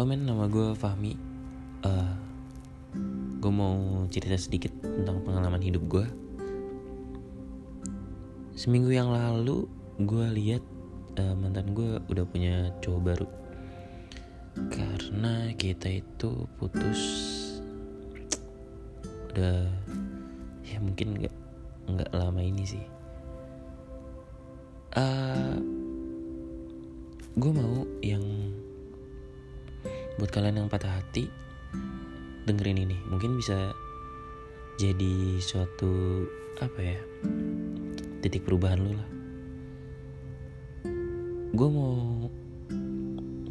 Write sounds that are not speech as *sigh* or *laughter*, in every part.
Halo men, nama gue Fahmi. Uh, gue mau cerita sedikit tentang pengalaman hidup gue. Seminggu yang lalu gue lihat uh, mantan gue udah punya cowok baru. Karena kita itu putus udah ya mungkin nggak nggak lama ini sih. Uh, gue mau yang buat kalian yang patah hati dengerin ini. Mungkin bisa jadi suatu apa ya titik perubahan lu lah. Gue mau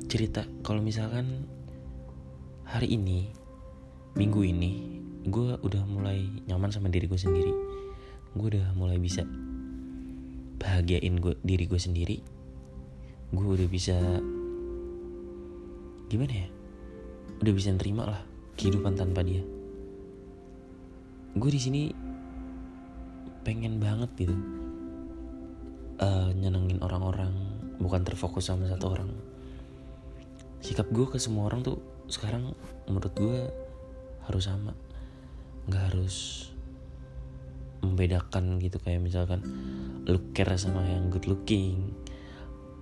cerita kalau misalkan hari ini minggu ini gue udah mulai nyaman sama diri gue sendiri. Gue udah mulai bisa bahagiain gue diri gue sendiri. Gue udah bisa gimana ya udah bisa nerima lah kehidupan tanpa dia. Gue di sini pengen banget gitu uh, nyenengin orang-orang bukan terfokus sama satu orang. Sikap gue ke semua orang tuh sekarang menurut gue harus sama. Nggak harus membedakan gitu kayak misalkan lu care sama yang good looking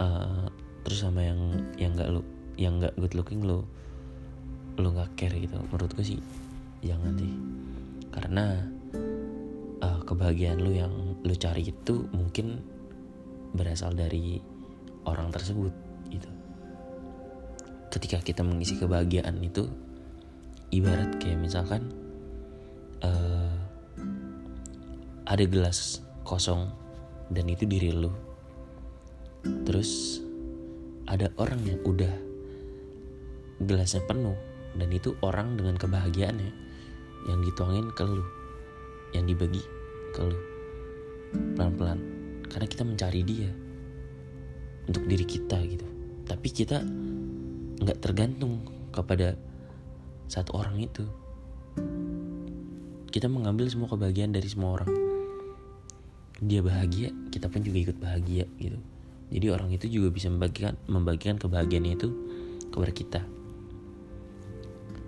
uh, terus sama yang yang nggak lu yang nggak good looking lu lu nggak care gitu. Menurut gue sih jangan sih. Karena uh, kebahagiaan lu yang lu cari itu mungkin berasal dari orang tersebut gitu. Ketika kita mengisi kebahagiaan itu ibarat kayak misalkan uh, ada gelas kosong dan itu diri lu. Terus ada orang yang udah gelasnya penuh dan itu orang dengan kebahagiaannya yang dituangin ke lu yang dibagi ke lu. Pelan-pelan. Karena kita mencari dia untuk diri kita gitu. Tapi kita nggak tergantung kepada satu orang itu. Kita mengambil semua kebahagiaan dari semua orang. Dia bahagia kita pun juga ikut bahagia gitu. Jadi orang itu juga bisa membagikan membagikan kebahagiaannya itu kepada kita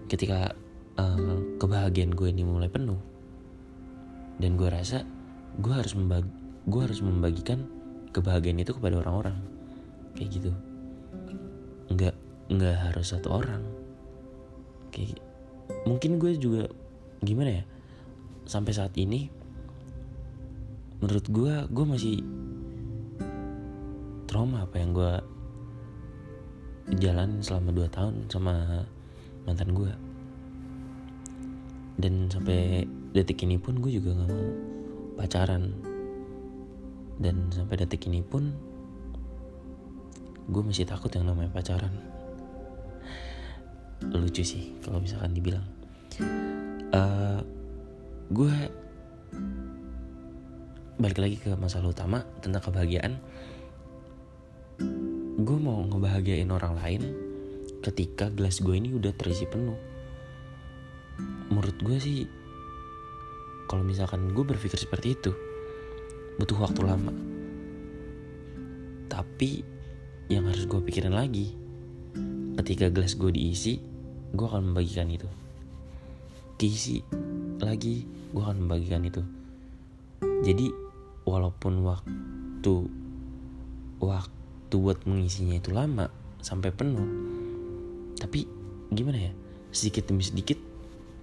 ketika uh, kebahagiaan gue ini mulai penuh dan gue rasa gue harus membagi gue harus membagikan kebahagiaan itu kepada orang-orang. Kayak gitu. Nggak nggak harus satu orang. Kayak mungkin gue juga gimana ya sampai saat ini menurut gue gue masih trauma apa yang gue jalan selama 2 tahun sama mantan gue dan sampai detik ini pun gue juga gak mau pacaran. Dan sampai detik ini pun gue masih takut yang namanya pacaran. Lucu sih kalau misalkan dibilang. Uh, gue balik lagi ke masalah utama tentang kebahagiaan. Gue mau ngebahagiain orang lain ketika gelas gue ini udah terisi penuh. Menurut gue sih kalau misalkan gue berpikir seperti itu butuh waktu lama. Tapi yang harus gue pikirin lagi ketika gelas gue diisi gue akan membagikan itu. Diisi lagi gue akan membagikan itu. Jadi walaupun waktu waktu buat mengisinya itu lama sampai penuh tapi gimana ya? Sedikit demi sedikit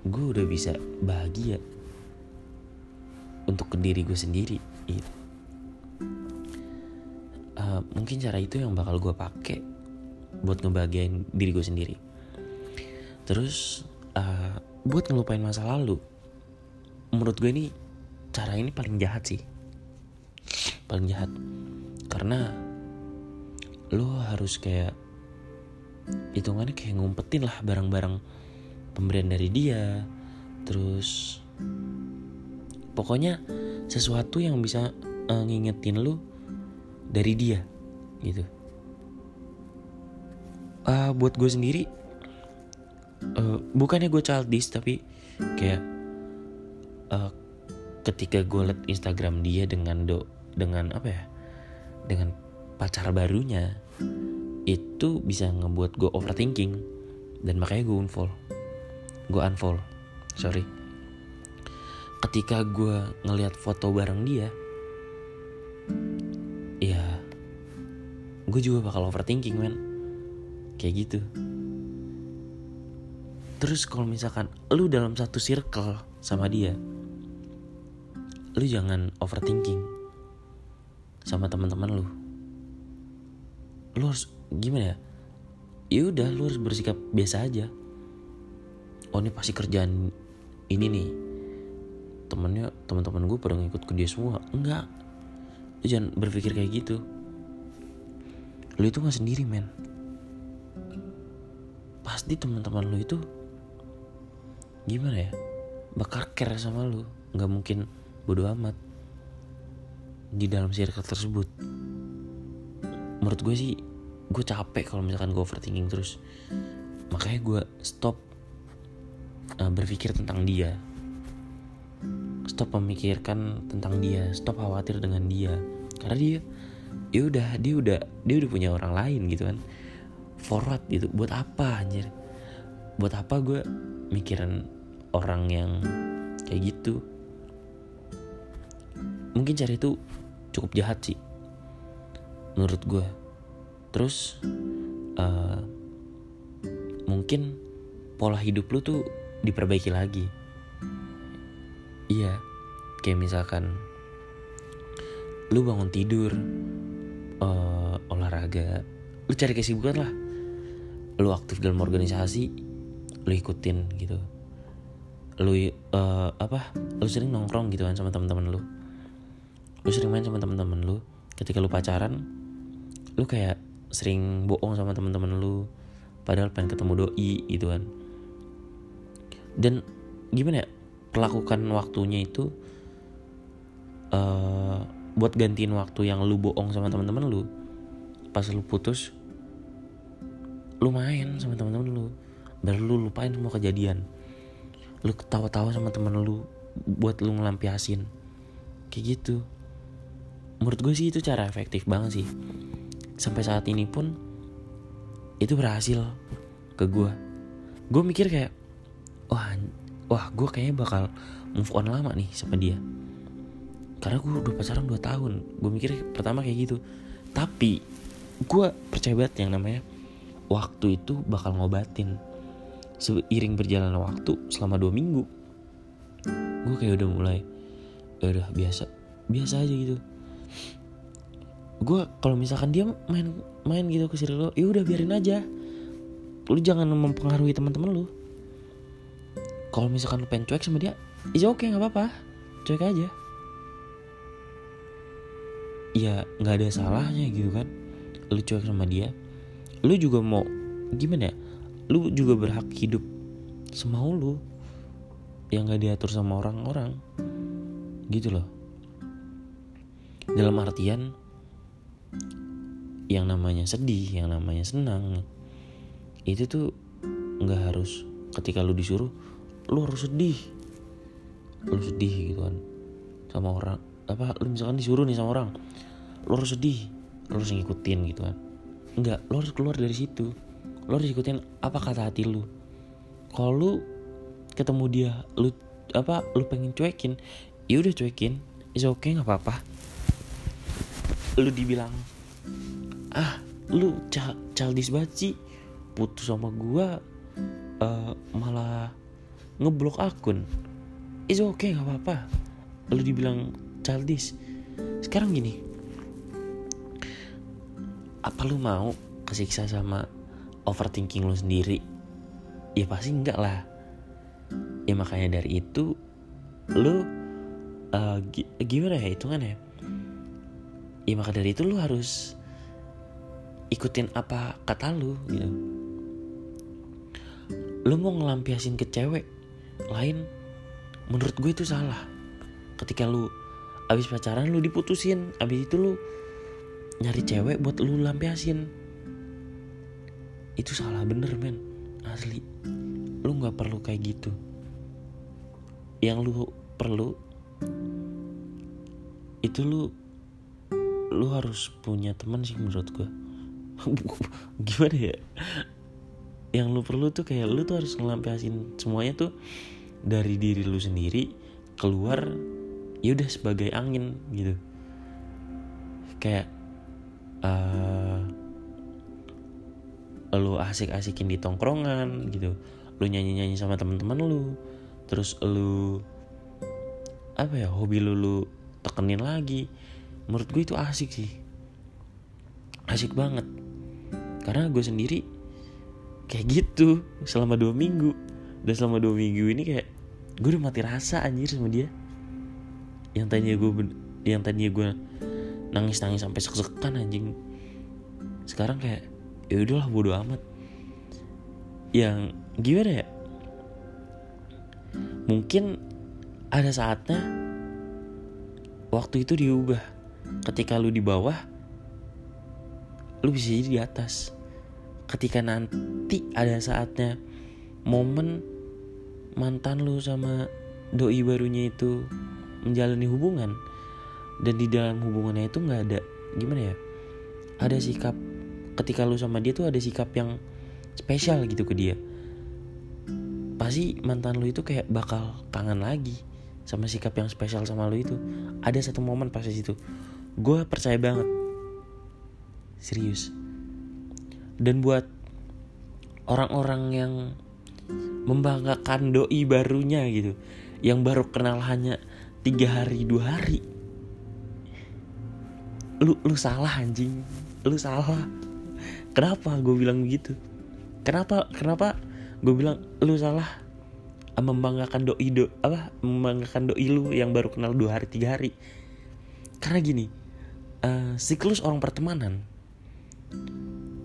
gue udah bisa bahagia untuk ke diri gue sendiri gitu. Uh, mungkin cara itu yang bakal gue pakai buat ngebahagiain diri gue sendiri. Terus uh, buat ngelupain masa lalu menurut gue ini cara ini paling jahat sih. Paling jahat. Karena lo harus kayak hitungannya kayak ngumpetin lah barang-barang pemberian dari dia. Terus pokoknya sesuatu yang bisa uh, ngingetin lo dari dia gitu. Uh, buat gue sendiri uh, bukannya gue childish tapi kayak uh, ketika gue liat Instagram dia dengan do dengan apa ya dengan pacar barunya itu bisa ngebuat gue overthinking. Dan makanya gue unfollow gue unfollow sorry. Ketika gue ngelihat foto bareng dia ya gue juga bakal overthinking men. Kayak gitu. Terus kalau misalkan lu dalam satu circle sama dia lu jangan overthinking sama teman-teman lu. Lu harus gimana ya? Ya udah lu harus bersikap biasa aja. Oh ini pasti kerjaan ini nih. Temennya teman-teman gue pada ngikut ke dia semua. Enggak. Lu jangan berpikir kayak gitu. Lu itu nggak sendiri men. Pasti teman-teman lu itu gimana ya? Bakal care sama lu. Nggak mungkin bodoh amat di dalam circle tersebut. Menurut gue sih gue capek kalau misalkan gue overthinking terus. Makanya gue stop uh, berpikir tentang dia. Stop memikirkan tentang dia. Stop khawatir dengan dia. Karena dia ya udah dia udah dia udah punya orang lain gitu kan. Forward gitu? Buat apa anjir? Buat apa gue mikirin orang yang kayak gitu? Mungkin cara itu cukup jahat sih menurut gue terus uh, mungkin pola hidup lu tuh diperbaiki lagi. Iya kayak misalkan lu bangun tidur uh, olahraga lu cari kesibukan lah. Lu aktif dalam organisasi lu ikutin gitu. Lu uh, apa lu sering nongkrong gitu kan sama teman-teman lu. Lu sering main sama teman-teman lu. Ketika lu pacaran lu kayak sering bohong sama teman-teman lu padahal pengen ketemu doi gitu kan. Dan gimana ya perlakukan waktunya itu uh, buat gantiin waktu yang lu bohong sama teman-teman lu pas lu putus lu main sama teman-teman lu. Baru lu lupain semua kejadian. Lu ketawa-tawa sama temen lu buat lu ngelampiasin. Kayak gitu. Menurut gue sih itu cara efektif banget sih sampai saat ini pun itu berhasil ke gue gue mikir kayak wah wah gue kayaknya bakal move on lama nih sama dia. Karena gue udah pacaran 2 tahun gue mikir pertama kayak gitu. Tapi gue percaya banget yang namanya waktu itu bakal ngobatin. Seiring berjalannya waktu selama dua minggu gue kayak udah mulai ya udah biasa biasa aja gitu gue kalau misalkan dia main main gitu ke lo ya udah biarin aja. Lu jangan mempengaruhi teman-teman lu. Kalau misalkan lu pengen cuek sama dia is oke okay, nggak apa-apa. Cuek aja. Ya nggak ada salahnya gitu kan lu cuek sama dia. Lu juga mau gimana ya lu juga berhak hidup semau lu yang gak diatur sama orang-orang. Gitu loh. Dalam artian yang namanya sedih yang namanya senang itu tuh nggak harus ketika lu disuruh lu harus sedih. Lu sedih gitu kan sama orang apa lu misalkan disuruh nih sama orang lu harus sedih lu harus ngikutin gitu kan. Enggak lu harus keluar dari situ. Lo harus ikutin apa kata hati lu. Kalau lu ketemu dia lu apa lu pengen cuekin ya udah cuekin is oke okay, nggak apa-apa lu dibilang ah lu childish banget sih putus sama gua uh, malah ngeblok akun. Is oke okay, nggak apa-apa. Lu dibilang childish. Sekarang gini apa lu mau kesiksa sama overthinking lo sendiri? Ya pasti enggak lah. Ya makanya dari itu lo uh, gimana ya hitungan ya maka dari itu lo harus ikutin apa kata lo gitu. Lo mau ngelampiasin ke cewek lain menurut gue itu salah. Ketika lu abis pacaran lu diputusin. Abis itu lu nyari cewek buat lu lampiasin. Itu salah bener men. Asli. Lu nggak perlu kayak gitu. Yang lu perlu itu lu lu harus punya teman sih menurut gue *laughs* gimana ya? Yang lu perlu tuh kayak lu tuh harus ngelampiasin semuanya tuh dari diri lu sendiri keluar ya udah sebagai angin gitu. Kayak uh, lu asik-asikin di tongkrongan gitu. Lu nyanyi-nyanyi sama teman-teman lu. Terus lu apa ya hobi lu lu tekenin lagi menurut gue itu asik sih. Asik banget. Karena gue sendiri kayak gitu selama dua minggu. Dan selama dua minggu ini kayak gue udah mati rasa anjir sama dia. Yang tadinya gue yang tadinya gue nangis nangis sampai sek-sekan anjing. Sekarang kayak ya udahlah bodo amat. Yang gimana ya? Mungkin ada saatnya waktu itu diubah ketika lu di bawah lu bisa jadi di atas. Ketika nanti ada saatnya momen mantan lu sama doi barunya itu menjalani hubungan dan di dalam hubungannya itu nggak ada gimana ya? Ada sikap ketika lu sama dia tuh ada sikap yang spesial gitu ke dia. Pasti mantan lu itu kayak bakal kangen lagi sama sikap yang spesial sama lu itu. Ada satu momen pas situ gue percaya banget. Serius. Dan buat orang-orang yang membanggakan doi barunya gitu yang baru kenal hanya tiga hari dua hari. Lu lu salah anjing. Lu salah. Kenapa gue bilang begitu? Kenapa kenapa gue bilang lu salah? Membanggakan doi do apa? Membanggakan doi lu yang baru kenal dua hari tiga hari. Karena gini uh, siklus orang pertemanan.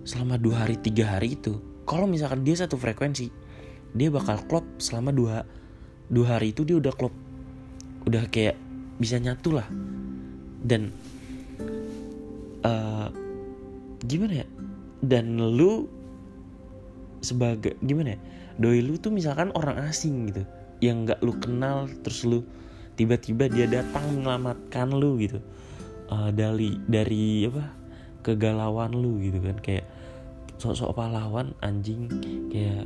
Selama dua hari tiga hari itu kalau misalkan dia satu frekuensi dia bakal klop selama dua dua hari itu dia udah klop. Udah kayak bisa nyatu lah. Dan uh, gimana ya? Dan lu sebagai gimana ya? Doi lu tuh misalkan orang asing gitu yang nggak lu kenal terus lu tiba-tiba dia datang menyelamatkan lu gitu uh, dari dari apa kegalauan lu gitu kan. Kayak sok-sok pahlawan anjing kayak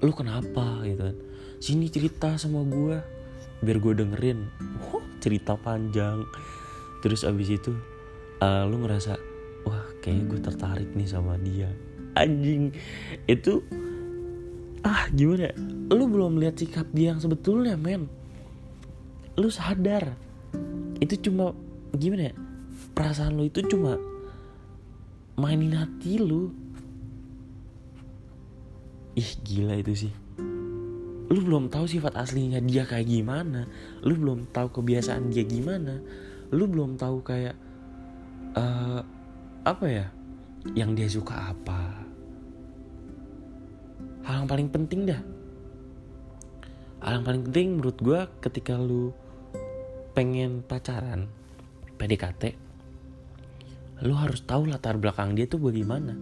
lu kenapa? gitu kan. Sini cerita sama gue biar gue dengerin. Oh, cerita panjang. Terus abis itu uh, lu ngerasa wah kayaknya gue tertarik nih sama dia. Anjing itu ah gimana ya? Lu belum lihat sikap dia yang sebetulnya men. Lu sadar. Itu cuma gimana ya? Perasaan lu itu cuma mainin hati lu. Ih gila itu sih. Lu belum tahu sifat aslinya dia kayak gimana. Lu belum tahu kebiasaan dia gimana. Lu belum tahu kayak uh, apa ya? Yang dia suka apa. Hal yang paling penting dah. Hal yang paling penting menurut gue ketika lu pengen pacaran PDKT lu harus tahu latar belakang dia tuh bagaimana.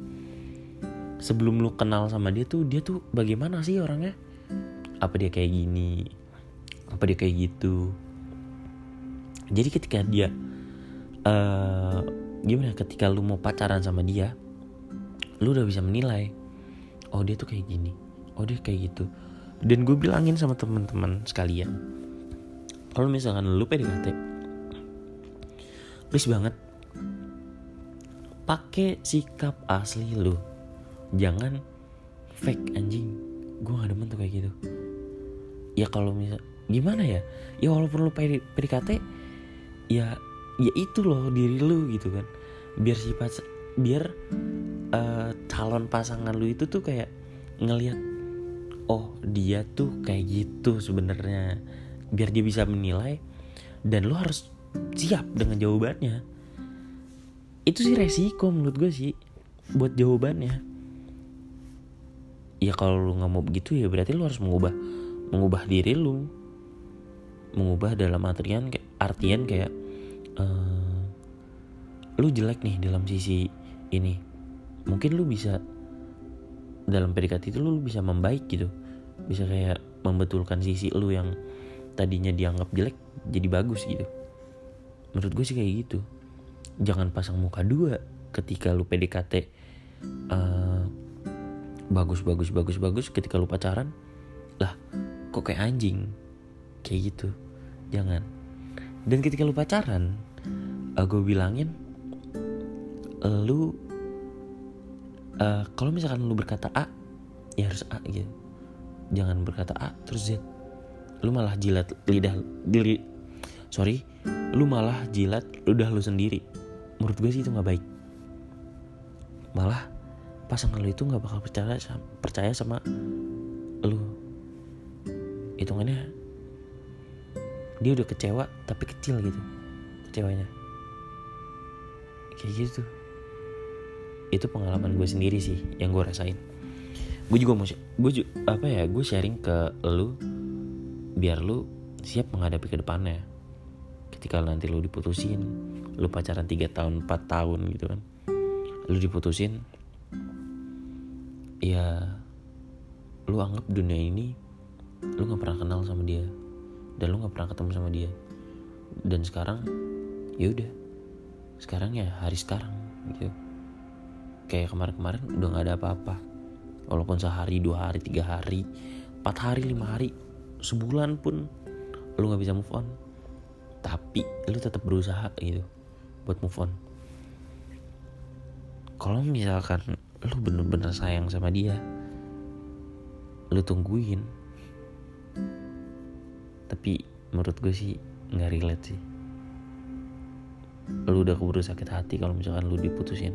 Sebelum lu kenal sama dia tuh dia tuh bagaimana sih orangnya? Apa dia kayak gini? Apa dia kayak gitu? Jadi ketika dia uh, gimana ketika lu mau pacaran sama dia lu udah bisa menilai oh dia tuh kayak gini. Oh dia kayak gitu. Dan gue bilangin sama teman-teman sekalian kalau misalkan lu PDKT please banget. Pakai sikap asli lu. Jangan fake anjing. Gue gak demen tuh kayak gitu. Ya kalau misal gimana ya? Ya walaupun lu PDKT ya ya itu loh diri lu gitu kan. Biar sifat biar uh, calon pasangan lu itu tuh kayak ngelihat oh dia tuh kayak gitu sebenarnya. Biar dia bisa menilai dan lu harus siap dengan jawabannya. Itu sih resiko menurut gue sih buat jawabannya. Ya kalau lu nggak mau begitu ya berarti lu harus mengubah mengubah diri lu. Mengubah dalam artian artian kayak uh, lu jelek nih dalam sisi ini. Mungkin lu bisa dalam PDKT itu lu bisa membaik gitu. Bisa kayak membetulkan sisi lu yang tadinya dianggap jelek jadi bagus gitu menurut gue sih kayak gitu. Jangan pasang muka dua ketika lu PDKT uh, bagus bagus bagus bagus ketika lu pacaran. Lah kok kayak anjing? Kayak gitu. Jangan. Dan ketika lu pacaran uh, gue bilangin lu uh, kalau misalkan lu berkata A ya harus A gitu. Jangan berkata A terus Z. Lu malah jilat lidah diri sorry lu malah jilat lidah lu sendiri. Menurut gue sih itu nggak baik. Malah pasangan lu itu nggak bakal percaya percaya sama lu. Hitungannya dia udah kecewa tapi kecil gitu kecewanya. Kayak gitu. Itu pengalaman gue sendiri sih yang gue rasain. Gue juga mau gue apa ya gue sharing ke lu biar lu siap menghadapi ke depannya ketika nanti lu diputusin lu pacaran 3 tahun 4 tahun gitu kan. Lu diputusin ya lu anggap dunia ini lu nggak pernah kenal sama dia. Dan lu nggak pernah ketemu sama dia. Dan sekarang ya udah. Sekarang ya hari sekarang gitu. Kayak kemarin-kemarin udah nggak ada apa-apa. Walaupun sehari dua hari tiga hari empat hari lima hari sebulan pun lu nggak bisa move on tapi lu tetap berusaha gitu buat move on. Kalau misalkan lu bener-bener sayang sama dia lu tungguin. Tapi menurut gue sih nggak relate sih. Lu udah keburu sakit hati kalau misalkan lu diputusin.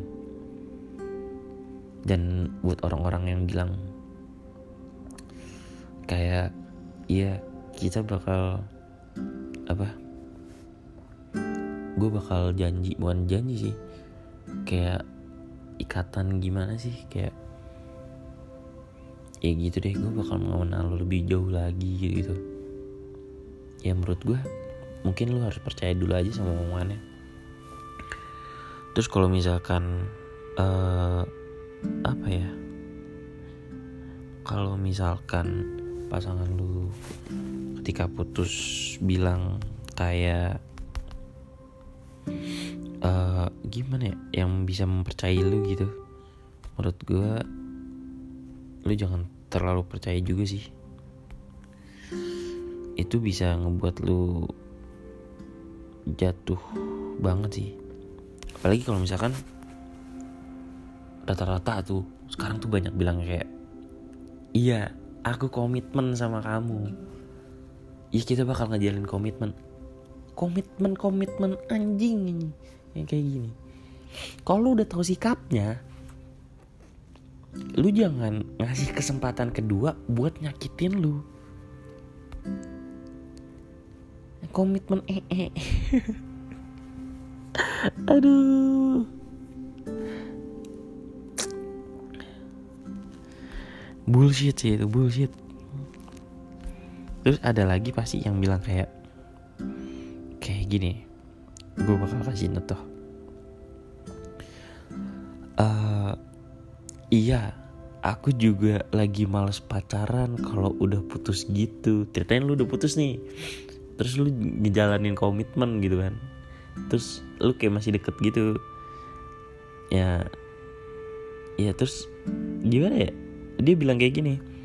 Dan buat orang-orang yang bilang kayak iya kita bakal apa gue bakal janji bukan janji sih. Kayak ikatan gimana sih? Kayak ya gitu deh gue bakal mengenal lo lebih jauh lagi gitu ya menurut gue mungkin lo harus percaya dulu aja sama omongannya. Terus kalau misalkan uh, apa ya? Kalau misalkan pasangan lu ketika putus bilang kayak uh, gimana ya? Yang bisa mempercayai lu gitu. Menurut gue lu jangan terlalu percaya juga sih. Itu bisa ngebuat lu jatuh banget sih. Apalagi kalau misalkan rata-rata tuh sekarang tuh banyak bilang kayak iya aku komitmen sama kamu. Iya kita bakal ngejalin komitmen komitmen komitmen anjing yang kayak gini. Kalau lu udah tahu sikapnya lu jangan ngasih kesempatan kedua buat nyakitin lu. Komitmen eh eh. *laughs* Aduh. Bullshit sih itu bullshit. Terus ada lagi pasti yang bilang kayak gini gue bakal kasih contoh. Uh, iya aku juga lagi males pacaran kalau udah putus gitu. Ceritain lu udah putus nih. Terus lu ngejalanin komitmen gitu kan. Terus lu kayak masih deket gitu. Ya ya terus gimana ya? Dia bilang kayak gini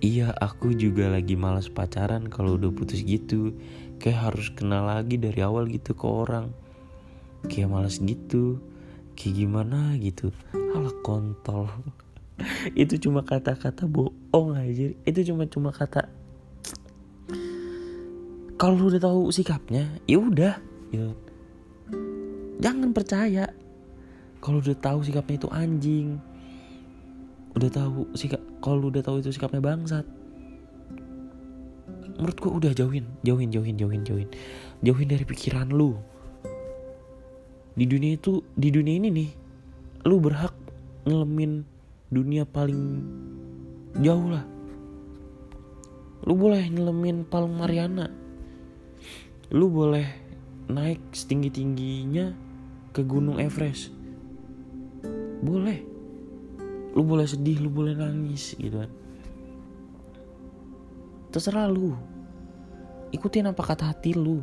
iya aku juga lagi malas pacaran kalau udah putus gitu. Kayak harus kenal lagi dari awal gitu ke orang. Kayak malas gitu. Kayak gimana gitu. Alah kontol. *laughs* Itu cuma kata-kata bohong aja itu cuma cuma kata kalau udah tahu sikapnya ya udah. Ya. Jangan percaya. Kalau udah tahu sikapnya itu anjing udah tahu sikap kalau udah tahu itu sikapnya bangsat. Menurut gue udah jauhin jauhin jauhin jauhin jauhin. Jauhin dari pikiran lu. Di dunia itu di dunia ini nih lu berhak ngelemin dunia paling jauh lah. Lu boleh ngelemin Palung Mariana. Lu boleh naik setinggi tingginya ke Gunung Everest. Boleh lu boleh sedih lu boleh nangis gitu kan. Terserah lu. Ikutin apa kata hati lu.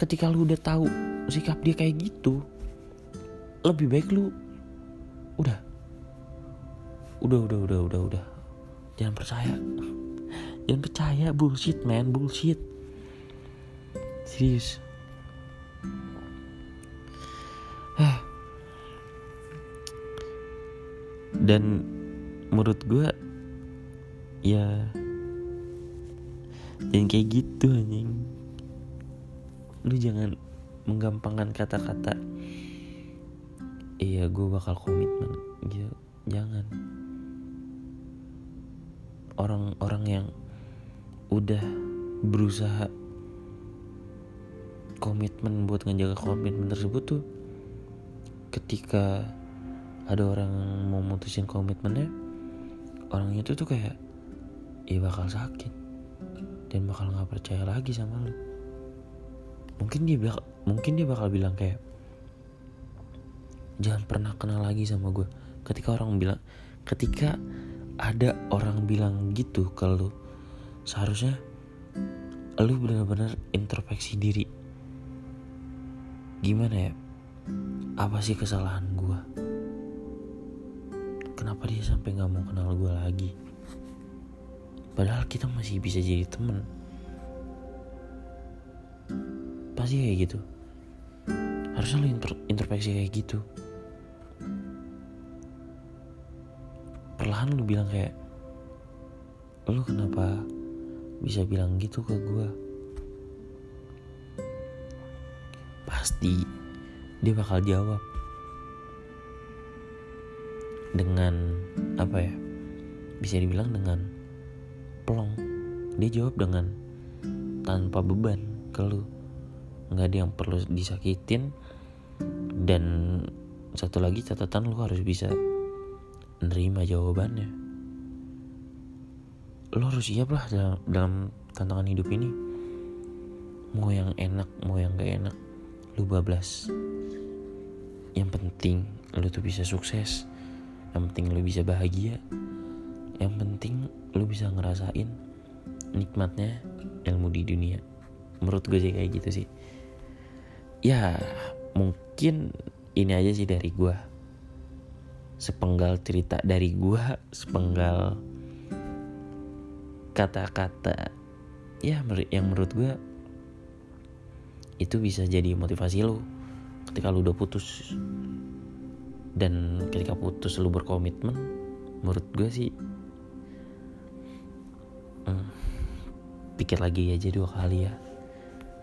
Ketika lu udah tahu sikap dia kayak gitu lebih baik lu udah. Udah udah udah udah udah. Jangan percaya. Jangan percaya. Bullshit man. Bullshit. Serius dan menurut gue ya jangan kayak gitu anjing. Lu jangan menggampangkan kata-kata. Iya gue bakal komitmen. Ya, jangan. Orang-orang yang udah berusaha komitmen buat ngejaga komitmen tersebut tuh ketika ada orang mau mutusin komitmennya orang itu tuh kayak ya bakal sakit dan bakal nggak percaya lagi sama lu. Mungkin dia bakal mungkin dia bakal bilang kayak jangan pernah kenal lagi sama gue ketika orang bilang ketika ada orang bilang gitu ke lu seharusnya lu benar-benar introspeksi diri. Gimana ya? Apa sih kesalahan gue kenapa dia sampai nggak mau kenal gue lagi? Padahal kita masih bisa jadi temen. Pasti kayak gitu. Harusnya lo introspeksi kayak gitu. Perlahan lu bilang kayak lu kenapa bisa bilang gitu ke gue pasti dia bakal jawab dengan apa ya bisa dibilang dengan plong. Dia jawab dengan tanpa beban ke lu nggak ada yang perlu disakitin. Dan satu lagi catatan lu harus bisa nerima jawabannya. Lu harus siap lah dalam, dalam tantangan hidup ini. Mau yang enak mau yang gak enak lu bablas. Yang penting lu tuh bisa sukses yang penting lu bisa bahagia. Yang penting lu bisa ngerasain nikmatnya ilmu di dunia. Menurut gue sih kayak gitu sih. Ya mungkin ini aja sih dari gue sepenggal cerita dari gue sepenggal kata-kata ya yang menurut gue itu bisa jadi motivasi lu ketika lu udah putus dan ketika putus lu berkomitmen menurut gue sih hmm, pikir lagi aja dua kali ya.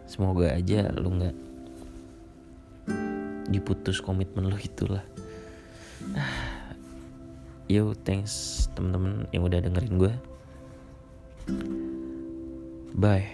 Semoga aja lu nggak diputus komitmen lu itulah. Ah, *sighs* yo thanks temen-temen yang udah dengerin gue bye